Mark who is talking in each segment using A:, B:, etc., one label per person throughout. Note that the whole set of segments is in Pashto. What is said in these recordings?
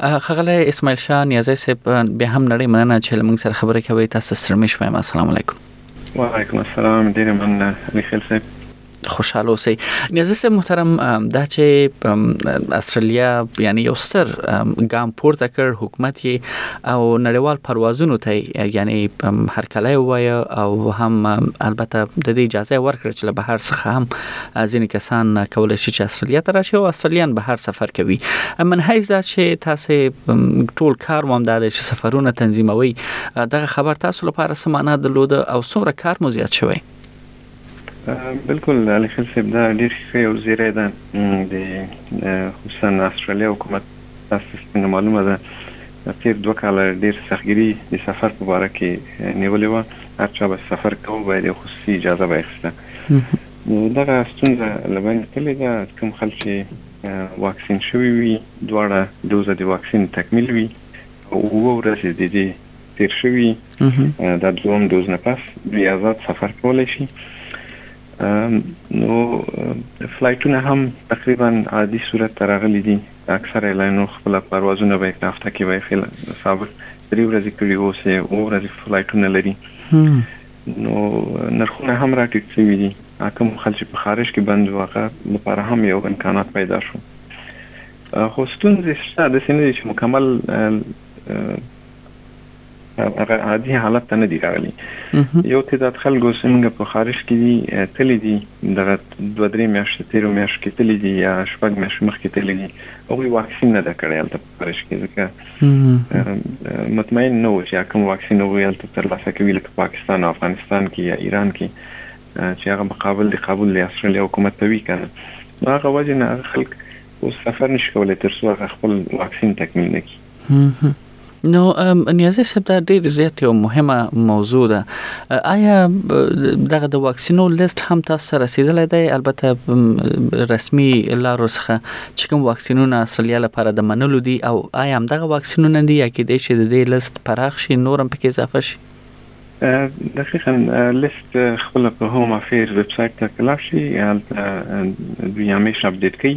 A: خغله اسماعیل شاه نیازی صاحب به هم نړۍ مننه چې لمونږ سره خبرې کوي تاسو سره مې شوم السلام علیکم
B: وعلیکم السلام ډیر مننه علي خیل صاحب
A: خوشاله اوسئ نیازه سه محترم دا چې استرالیا یعنی یو ستر ګام پورته کړ حکومت یې او نړیوال پروازونو ته یعنی هر کله وای او هم البته د دې اجازه ورکړ چې له بهر څخه هم ځینې کسان کولای شي چې استرالیا ته راشي او استرالیان به هر سفر کوي من هیڅ دا چې تاسو ټول کار مو دا چې سفرونه تنظیموي دغه خبر تاسو لپاره سمانه درلود او څومره کار مو زیات شوی
B: بالکل علي خل صاحب دا ډیر ښه یو زیری ده د خصوصا استرالیا حکومت تاسو څنګه معلومه ده تیر دوه کاله ډیر سختګری د سفر په اړه کې نیولې و هر چا به سفر کوو باید خصوصي اجازه به اخیسته نو دغه ستونزه له بینه تللې ده، کوم خلک چې واکسین شوي وي، دواړه دوزه د واکسین تکمیل وي او اووه ورځې د دې تیر شوي دا دوم دوز نه پس دوی آزاد سفر کولی شي. نو فلایټونه هم تقریبا عادي صورت ته راغلي دي، اکثره ایرلاینونو خپل پروازونه به یې په هفته کې به یې سابق درې ورځې کړي، اوس یې اووه ورځې فلایټونه لري. نو نرخونه هم را ټیټ سوي دي اکم خل چې په خارج کې بند وو هغه لپاره هم یو امکانات پیدا شو خو ستونزې شته داسې نه دي چې مکمل هغه عادي حالت ته نه دی راغلی یو تعداد خلک اوس موږ په خارج کې دي تللی دي دغه دوه درې میاشتې تیرو میاشت کې تللی دي یا شپږ میاشت مخکې تللی دي هغوی واکسین نه ده کړی هلته خارج کې ځکه مطمئن نه وو چې کوم واکسین هغوی هلته ترلاسه کوي لکه پاکستان او افغانستان کې یا ایران کې چې هغه مقابل د قبول د استرالیا حکومت ته وي کنه نو هغه وجه نه هغه خلک اوس سفر نشي کولای تر څو هغه خپل واکسین تکمیل نکړي
A: نو نیازی صاحب دا ډیر زیات یو مهمه موضوع ده آیا دغه د واکسینو لیست هم تاسو سره رسیدلی دی البته رسمي لارو څخه چې کوم واکسینونه استرالیا لپاره د منلو دي او آیا همدغه واکسینونه دي یا کېدای شي د دې لیست پراخ شي نور هم پکې اضافه شي
B: دقیقا لیست خپل په هوم افیر ویب سایټ ته کلا شي هلته دوی همیش اپډیټ کوي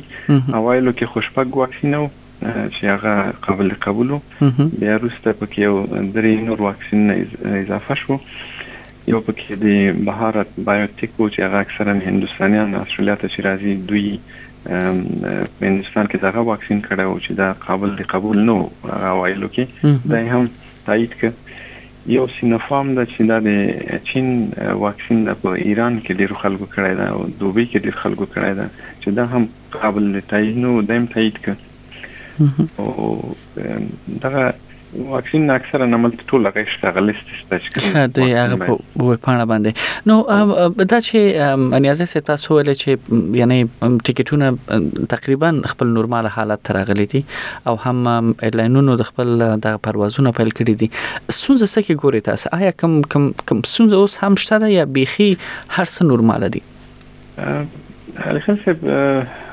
B: اوایلو کې خوشپګ واکسین وو چې هغه قابل قبول بیا وروسته پکې یو درې نور واکسین اضافه شو یو پکې د بهارت بایوټیک وو چې هغه اکثرا هندوستانیان استرالیا ته چې راځي دوی په هندستان کې دغه واکسین کړی و چې دا قابل دی قبول نه و هغه وایلو کې دا هم تایید ک یو سینوفارم د چې دا د چین واکسین د په ایران کې ډیر خلکو کړی دا او دوبي کې ډیر خلکو کړی دا چې دا هم قابل دی تایید نه و دا هم تایید ک او دغه واکسین اکثرا عمل ټول هغه شته غلیست شته
A: چې کوم د هغه په وې پاڼه باندې نو دا چې نیازه سي تاسو ول چې یعنی ټیکټونه تقریبا خپل نورمال حالت ترغلي دي او هم ایرلاینونو د خپل د پروازونو پیل کړی دي سونځه سکه ګوري تاسو آیا کم کم کم سونځه اوس هم شته یا بيخي هر څه نورمال دي
B: علي خان صاحب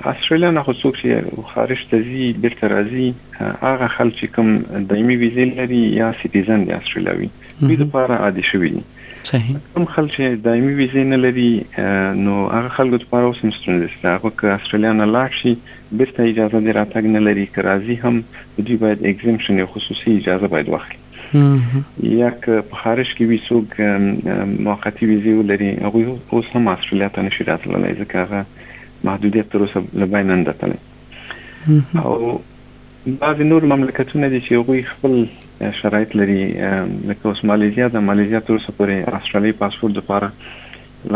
B: استرالیا نه خو څوک چې خارج ته ځي بیرته راځي هغه خلک چې کوم دایمي ویزه لري یا سټیزن دي استرالیاوي دوی لپاره عادي شوی دي
A: صحیح
B: کوم خلک چې دایمي ویزه نه لري نو هغه خلکو لپاره اوس هم ستونزه شته هغه که استرالیا نه لاړ شي بیرته اجازه دې راتګ نه لري که راځي هم دوی باید ایگزمپشن یا خصوصي اجازه باید واخلي يک په خارج کې وي څوک موقتي ويزې ولري هغوی اوس هم استراليا ته نشي راتللی ځکه هغه محدوديت تر اوسه له بين نه دتلی او بعضې نور مملکتونه دي چې هغوی خپل شرایط لري لکه اوس مالیزیا ده مالیزیا تر اوسه پورې استرالي پاسپورت لپاره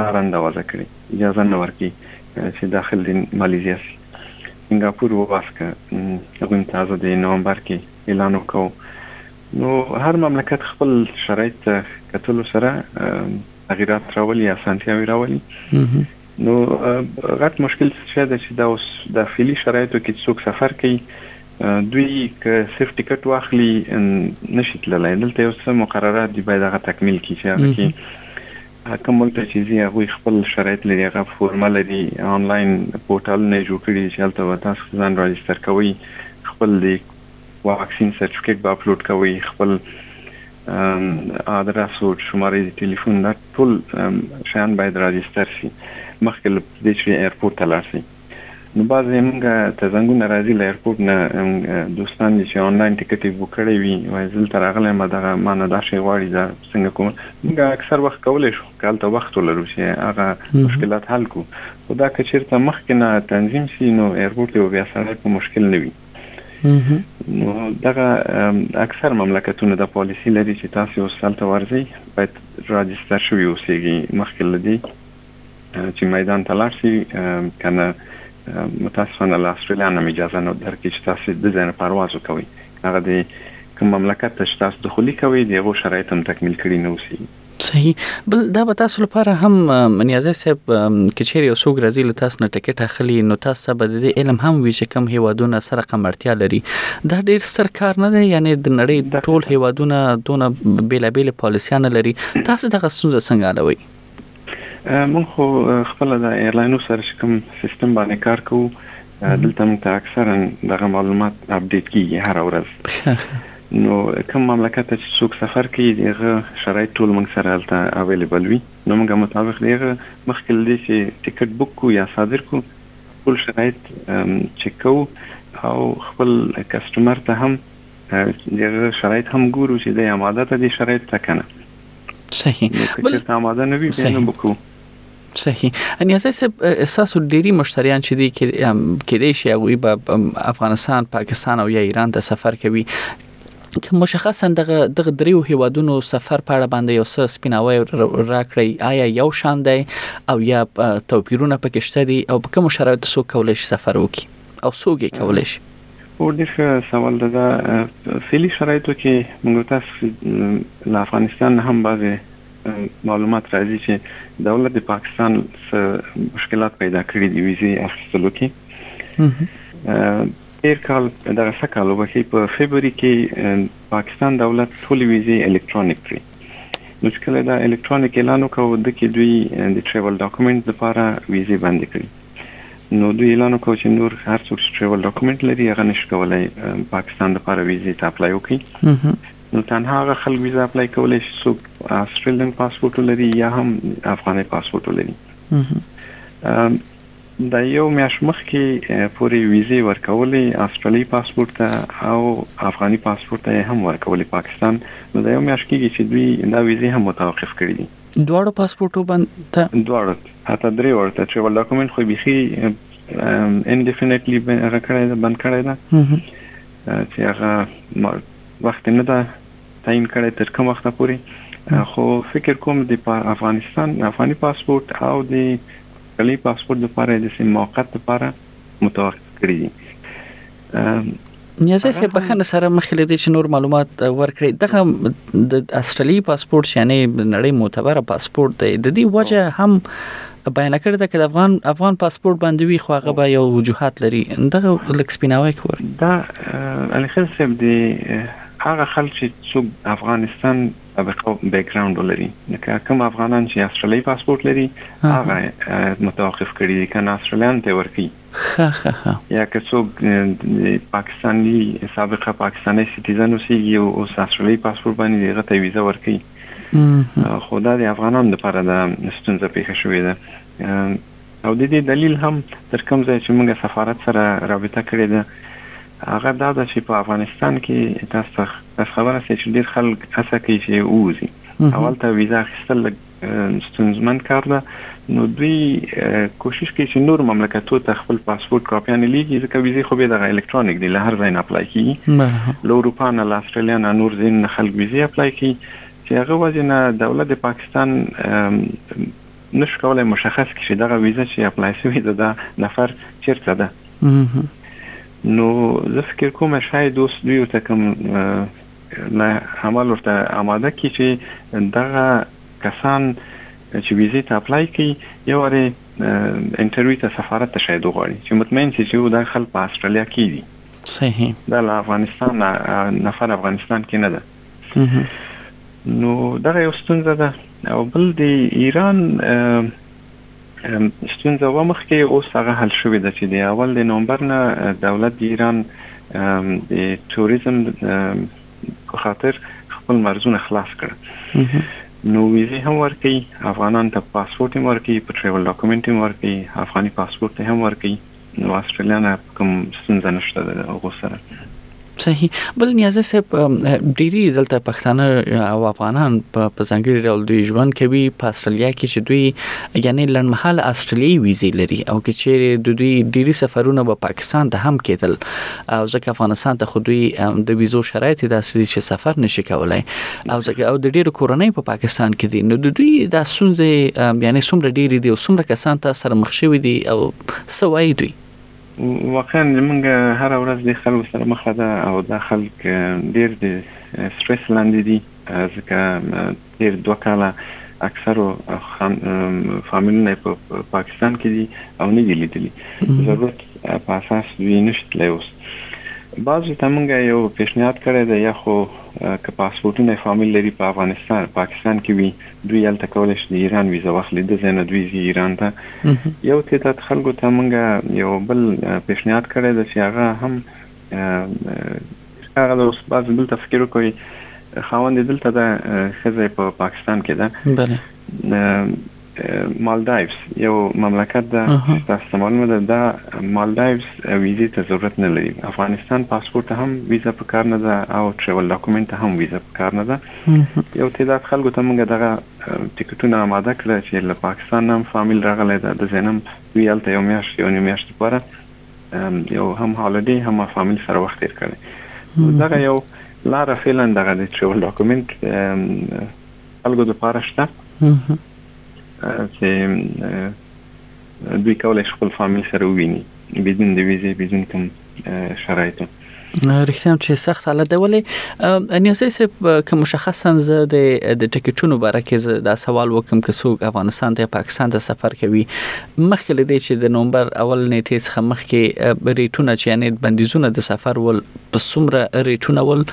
B: لاره نه وضع کړې اجازه نه ورکي چې داخل دي مالیزیا سي سنگاپور وباسکه هغوی تازه د نومبر کې اعلان وکاو نو هر مملکت خپل شرایط ته کتلو سره تغیرات راولي اسانتیاوي راولي نو غټ مشکل څه ده چې دا اوس داخلي شرایطو کې څوک سفر کوي دوی که صرف ټیکټ واخلي نشي تللی دلته یو څه مقررات دی باید هغه تکمیل کړي چې هغه کې کوم ملک ته چې ځي هغوی خپل شرایط لري هغه فورمه لري انلاین پورټالونه یې جوړ کړي دي چې هلته به تاسو ځان راجستر کوئ خپل د واکسین سرټیفیکیټ به اپلوډ کوئ خپل آدرس او شماره د ټلیفون دا ټول شیان باید راجستر شي مخکې له دې چې ایرپورټ ته لاړ شئ. نو بعض یې مونږ ته زنګونه راځي له ایرپورټ نه دوستان دي چې انلاین ټیکټ یې بوک کړی وي وایي زه دلته راغلی یم دغه ما نه دا شی غواړي دا څنګه کوم مونږ اکثر وخت کولی شو که هلته وخت ولرو چې هغه مشکلات حل کو خو دا که چېرته مخکې نه تنظیم سي نو ایرپورټ یو بیا سړی په مشکل نه وي نو دغه اکثر مملکتونه د پالیسی لري چې تاسو اوس هلته ورځئ باید راجستر شوي اوسېږئ مخکې له دې چې میدان ته لاړ شي کنه متاسفانه له استرالیا نه اجازه نه درکې چې تاسو د ځای نه پرواز وکوي هغه د کوم مملکت ته چې تاسو دخولي کوي د هغو شرایط هم تکمیل کړي نه اوسي
A: صحیح بل دا به تاسو لپاره هم نیازی صاحب کچیر یو څوک راځي له تاسو نه ټیکټ اخلي نو تاسو به د علم هم وی چې کم هیوادونه سره قمرتیا لري دا ډیر ستر کار نه دی یعنی د نړۍ ټول هیوادونه دونه بیلابیل پالیسیان لري تاسو دغه څنګه څنګه لوي
B: مونږ خو خپله د ایرلاینو سره چې کوم سیستم باندې کار کوو دلته مونږ ته اکثرا دغه معلومات اپډیټ کیږي هر ورځ نو کوم مملکت ته چې څوک سفر کوي دغه شرایط ټول مونږ سره هلته اویلیبل وي نو مونږ مطابق دغه مخکې له دې چې ټیکټ بوک کو یا صادر کو ټول شرایط چک کوو او خپل کسټمر ته هم دغه شرایط هم ګورو چې د آماده ته دي شرایط ته کنه
A: صحیح
B: بل آماده نه وي بیا نه بکو
A: صحیح انیازه صاحب احساس ډيري مشتریان چې دي کې کې دي شي هغه افغانستان پاکستان او یا ایران ته سفر کوي که مشخصا دغه دغه دریو هیوادونو سفر په اړه باندې یو څه سپیناوی راکړی آیا یو شان دی او یا توپیرونه پکې شته دي او په کوم شرایطو سو کولای شي سفر وکړي او سوګي کولای شي
B: هو ډېر ښه سوال ده دا فعلي شرایطو کې موږ تاسو له افغانستان نه هم بعضې معلومات راځي چې دولت د پاکستان سره مشکلات پیدا کړي دي ویزې اخیستلو کې تیر کال دغه څه کال وبخي په فبروري کې پاکستان دولت ټولې ویزې الکترونیک کړې نو چې کله دا الکترونیک اعلان وکړو د کې دوی د ټریول ډاکومنټ لپاره ویزې بندې کړې نو دوی اعلان وکړ چې نور هر څوک چې ټریول ډاکومنټ لري هغه نشي کولای پاکستان د لپاره ویزې ته اپلای وکړي نو تنها هغه خلک ویزه اپلای کولای شي څوک استرالین پاسپورت لري یا هم افغاني پاسپورت لري دا یو میاش مخ کې پوری ویزه ورکولې استرالی پاسپورت ته او افغاني پاسپورت ته هم ورکولې پاکستان نو دا یو میاش کېږي چې دوی دا ویزه هم متوقف کړې دي
A: دواړو پاسپورټو ته.
B: دواړو حتی درې واړو ته ټریول ډاکومنټ خو بیخي انډیفینټلی هغه کړی ده بند کړی ده چې هغه وخت نه ده تعین کړی تر کوم وخت پورې خو فکر کوم د افغانستان افغاني پاسپورت او د کلی پاسپورت لپاره د سیم موقت لپاره متوقف کړی دي
A: نیازه سه بخنه سره مخې لدی چې نور معلومات ورکړي دغه د استرالی پاسپورت یعنی نړۍ معتبره پاسپورت دی د دې وجه هم بیان کړی دا چې افغان افغان پاسپورت باندې وی خو هغه به یو وجوهات لري دغه لکس پیناوي کور
B: دا الخل صاحب دی هغه خلک چې څوک افغانستان سابقه بیک ګراوند ولري لکه کوم افغانان چې استرالی پاسپورت لري هغه متوقف کړي دي کنه استرالیان ته ورکی
A: خخخخ.
B: یا که څوک پاکستانی سابقه پاکستانی سیټیزن اوسیږي او اوس اسټراليايي پاسپورټ باندې دی هغه ته ویزه ورکوي خو دا د افغانانو لپاره دا ستونزه پیښه شوې ده او د دې دلیل هم تر کوم ځای چې موږ سفارت سره رابطه کړې ده هغه دا ده چې په افغانستان کې تاسو ته خبره سي چې ډیر خلک هڅه کوي چې ووزي اول ته ویزه اخیستل ستونزمن کار ده نو دوی کوشش کوي چې نور مملکتو ته خپل پاسپورت کاپیانې لیږي ځکه ویزې خو به دغه الکترونیک دي له هر ځای نه اپلای کیږي له اروپا نه له استرالیا نه نور ځین نه خلک ویزې اپلای کوي چې هغه وجه نه دولت پاکستان نش کولای مشخص کړي دغه ویزه چې اپلای شوی ده دا نفر چیرته ده نو زه فکر کوم شاید اوس دوی ورته کوم نه عمل ورته آماده کی چی دغه کسان چې ویزې ته اپلای کوي یو وارې انټرویو ته سفارت ته شاید وغواړي چې مطمئن شي چې دا خلک په استرالیا کې دي
A: صحیح
B: دا له افغانستان نه نفر افغانستان کې نه ده نو دغه یو ستونزه ده او بل د ایران ستونزه وه مخکې اوس هغه حل شوې ده چې د اول د نومبر نه دولت د ایران د توریزم په خاطر خپل مرزونه خلاص کړ نو ویزه هم ورکي افغانان ته پاسپورت هم ورکي په ټریول ډاکومنت هم ورکي افغاني پاسپورت هم ورکي نو استرالیا نه کوم ستونزه نشته د هغو سره
A: صحیح بل نیازه صاحب ډیری دلته پښتانه او افغانان په ځانګړي ډول دوی ژوند کوي په استرالیا کې چې دوی یعنی لنمحل استرالیي ویزه لري او کې چې د دوی ډیری سفرونه په پاکستان ته هم کېدل او ځکه افغانستان ته خو دوی د ویزو شرایط داسې دي چې سفر نشي کولای او ځکه او د ډیرو کورنۍ په پاکستان کې دي نو د دوی د سونځې یعنی څومره ډیر دي او څومره کسان ته سره مخ شوي دي او سوای دوی
B: واقعا زمونږ هر ورځ د خلکو سره مخه ده او دا خلک ډیر د سټریس لاندې دي ځکه تېر دوه کاله اکثرو فامیلونه یې په پاکستان کې دي او نه دي لیدلي، ضرورت په اساس دوی نه شي تلای. اوس بعضو ته موږ یو پېشنهاد کړی دی، یا خو که پاسپورټونه یې فامیل لري په افغانستان، پاکستان کې وي، دوی هلته کولای شي د ایران ویزه واخلي، ده ځای نه دوی ځي ایران ته. یو تعداد خلکو ته موږ یو بل پېشنهاد کړی دی چې هغه هم هغه د اوس بعضې دلته فکر وکړي خاوند یې دلته ده ښځه یې په پاکستان کې ده
A: بله
B: مالدایوس یو مملکت ده چې تاسو ته معلومه ده دا مالدایوس ویزې ته ضرورت نه لري افغانستان پاسپورت ته هم ویزه په کار نه ده او ټریول ډاکومنټ ته هم ویزه په کار نه ده یو تعداد خلکو ته موږ دغه ټیکټونه آماده کړه چې له پاکستان هم فامیل راغلی ده د زینم دوی هلته یو میاشت یو نیو میاشت لپاره یو هم هالیډې هم فامیل سره وخت تیر کړي نو دغه یو لار فعلا دغه د ټریول ډاکومنت خلکو د پاره شته چې دوی کولای شي خپل فامیل سره وویني بدون د ویزې بدون کوم شرایطو
A: رښتیا هم چې سخت حالت دی ولې نیازی صاحب که مشخصا زه د د ټکټونو باره کې زه دا سوال وکم که څوک افغانستان ته پاکستان ته سفر کوي مخکې لدی چې د نومبر اول نیټه څخه مخکې ریټونه چې یعنی بندیزونه د سفر ول په څومره ریټونه ول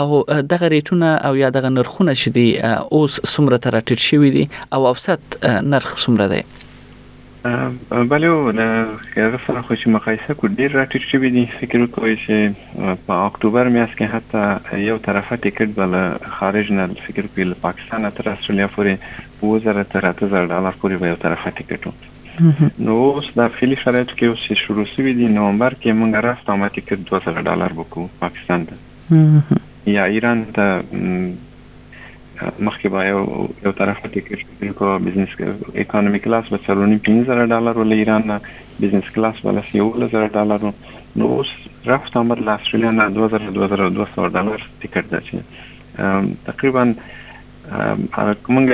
A: او دغه ریټونه او یا دغه نرخونه چې دی اوس څومره تر ټیټ شوی دی او اوسط نرخ څومره دی
B: بله او له هغه سره خو چې مقایسه کو ډیر راټیټ شوی دی فکر وکوي چې په اکتوبر میاشت کې حتی یو طرفه ټیکټ به له خارج نه فکر وکړي له پاکستان تر استرالیا پورې اووه زره تر اته زره ډالر پورې به یو طرفه ټیکټ و نو اوس د اپریلي شرایطو کې اوس چې شروع شوي دي نومبر کې موږ راست عامه ټیکټ دوه زره ډالر وکړو پاکستان ته یا ایران ته مخکې به یو یو طرف ته ټیکټ شوډل کو بزنس اکانومي کلاس به څلورنیم پنځه زره ډالرو له ایران نه بزنس کلاس به لس یولس زره ډالرو نو اوس رفت آمد له استرالیا نه دوه زره دوه زره دوه سوه ډالر ټیکټ ده چې تقریبا هغه موږ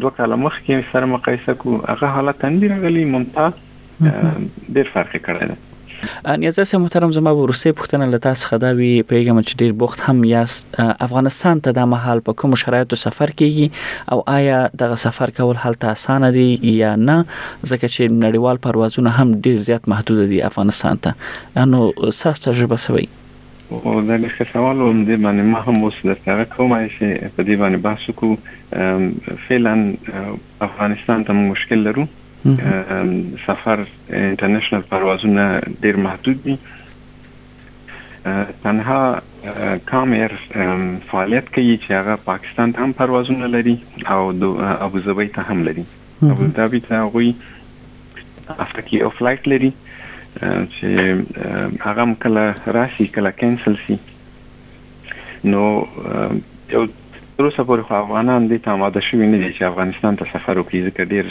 B: دوه کاله مخکې سره مقایسه کو هغه حالت هم دی راغلی ممتاز ډیر فرق کړی دی
A: نیازه سه محترم زما ورسته پښتنه لتا څخه دا وی پیغام چې ډیر بوخت هم یاست افغانستان ته د محل په کوم شرایطو سفر کیږي او آیا دغه سفر کول حالت اسانه دی یا نه ځکه چې نړیوال پروازونه هم ډیر زیات محدود دي افغانستان ته نو ساس تجربه سوي
B: او دا ډېر سوال و دې باندې ما هم اوس درته کوم چې په دې باندې بحث وکړو فعلا افغانستان ته موږ مشکل لرو سفر انټرنیشنل پروازونه ډیر محدود دي تنها کام ایر فعالیت کوي چې هغه پاکستان ته هم پروازونه لري او ابو ظبي ته هم لري ابو ظبي ته غوي هفته کې یو فلایټ لري چې هغه کله راشي کله کینسل شي نو یو تر اوسه پورې خو افغانان دې ته اماده شوي نه دي چې افغانستان ته سفر وکړي ځکه ډېر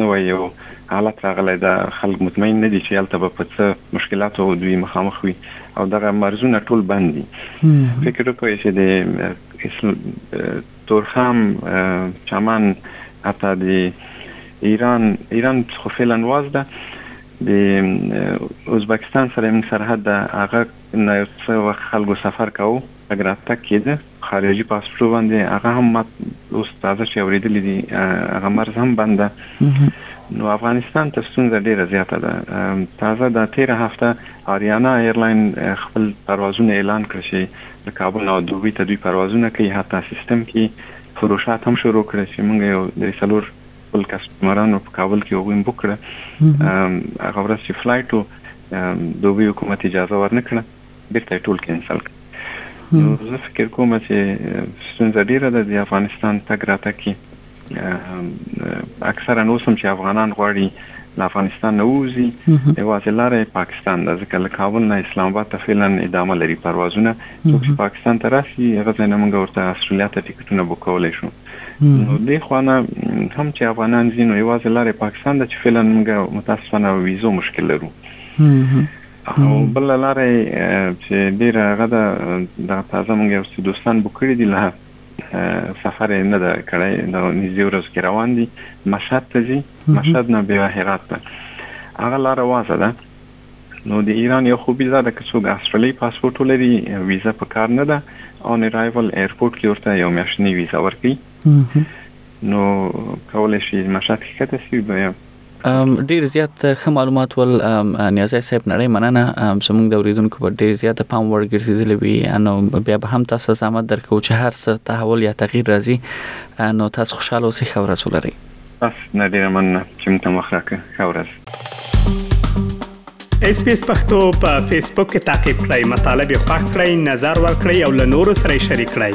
B: نوی یو حالت راغلی ده خلک مطمئن نه دي چې هلته به په څه مشکلاتو دوی مخامخ وي او دغه مرزونه ټول بند دي فکر وکړئ چې د تورخم چمن حتی د ایران ایران خو فعلا واز ده د ازبکستان سره موږ سرحد ده هغه نه څه وخت خلکو سفر کاوه تګ راتګ کیده په خارجی پاسپورټو باندې هغه هم ما اوس تازه چې اوریدلې دي هغه مرز هم بند ده نو افغانستان ته ستونزه ډیره زیاته ده تازه د 13 هفته آریانا ایرلاین خپل پروازونه اعلان کړ چې د کابل نه دوبی ته دوی پروازونه کوي حتی سیستم کې فروشات هم شروع کړ چې موږ یو درې څلور خپل کسټمرانو په کابل کې هغوی بوک کړه هغه ورځ چې فلایټ دوبی حکومت اجازه ورنکړه بیرته یې ټول کینسل کړ نو زه فکر کوم چې ستونزه ډیره ده د افغانستان تګ راتګ کې اکثرا اوس هم چې افغانان غواړي له افغانستان نه ووځي یوازې لاره یې پاکستان ده ځکه له کابل نه اسلام آباد ته فعلا ادامه لري پروازونه څوک چې پاکستان ته راسي هغه ځای نه موږ ورته استرالیا ته ټیکټونه بوک کولی شو نو دې خوا نه هم چې افغانان ځي نو یوازې لاره یې پاکستان ده چې فعلا موږ متاسفانه ویزو مشکل لرو او بله لاره یې چې ډېره هغه ده دغه تازه موږ یو څه دوستان بوک کړي دي لا سفر یې نه ده کړی دا نږدې ورځو کې روان دي مشهد ته ځي مشهد نه بیا هرات ته هغه لاره وازه ده نو د ایران یو خوبي دا ده که څوک استرالی پاسپورټ ولري ویزه په کار نه ده آن ارایول ایرپورټ کې ورته یو میاشتنی ویزه ورکړي نو کولای شي مشهد کې کته شي بیا
A: ډیر زیات ښه معلومات ول نیازی صاحب نړۍ مننه زموږ د اوریدونکو په ډیر زیات پام وړ ګرځیدلی وي نو بیا به هم تاسو زحمت درکو چې هر څه تحول یا تغییر راځي نو تاسو خوشاله اوسئ ښه ورځ ولرئ
B: بس نه ډیره مننه چې موږ ته وخت راکړ ښه ورځ
C: اس پی اس پختو په فیسبوک کې تا کې پلی مطلب یو فاک کړئ نظر ور کړئ او له نورو سره شریک کړئ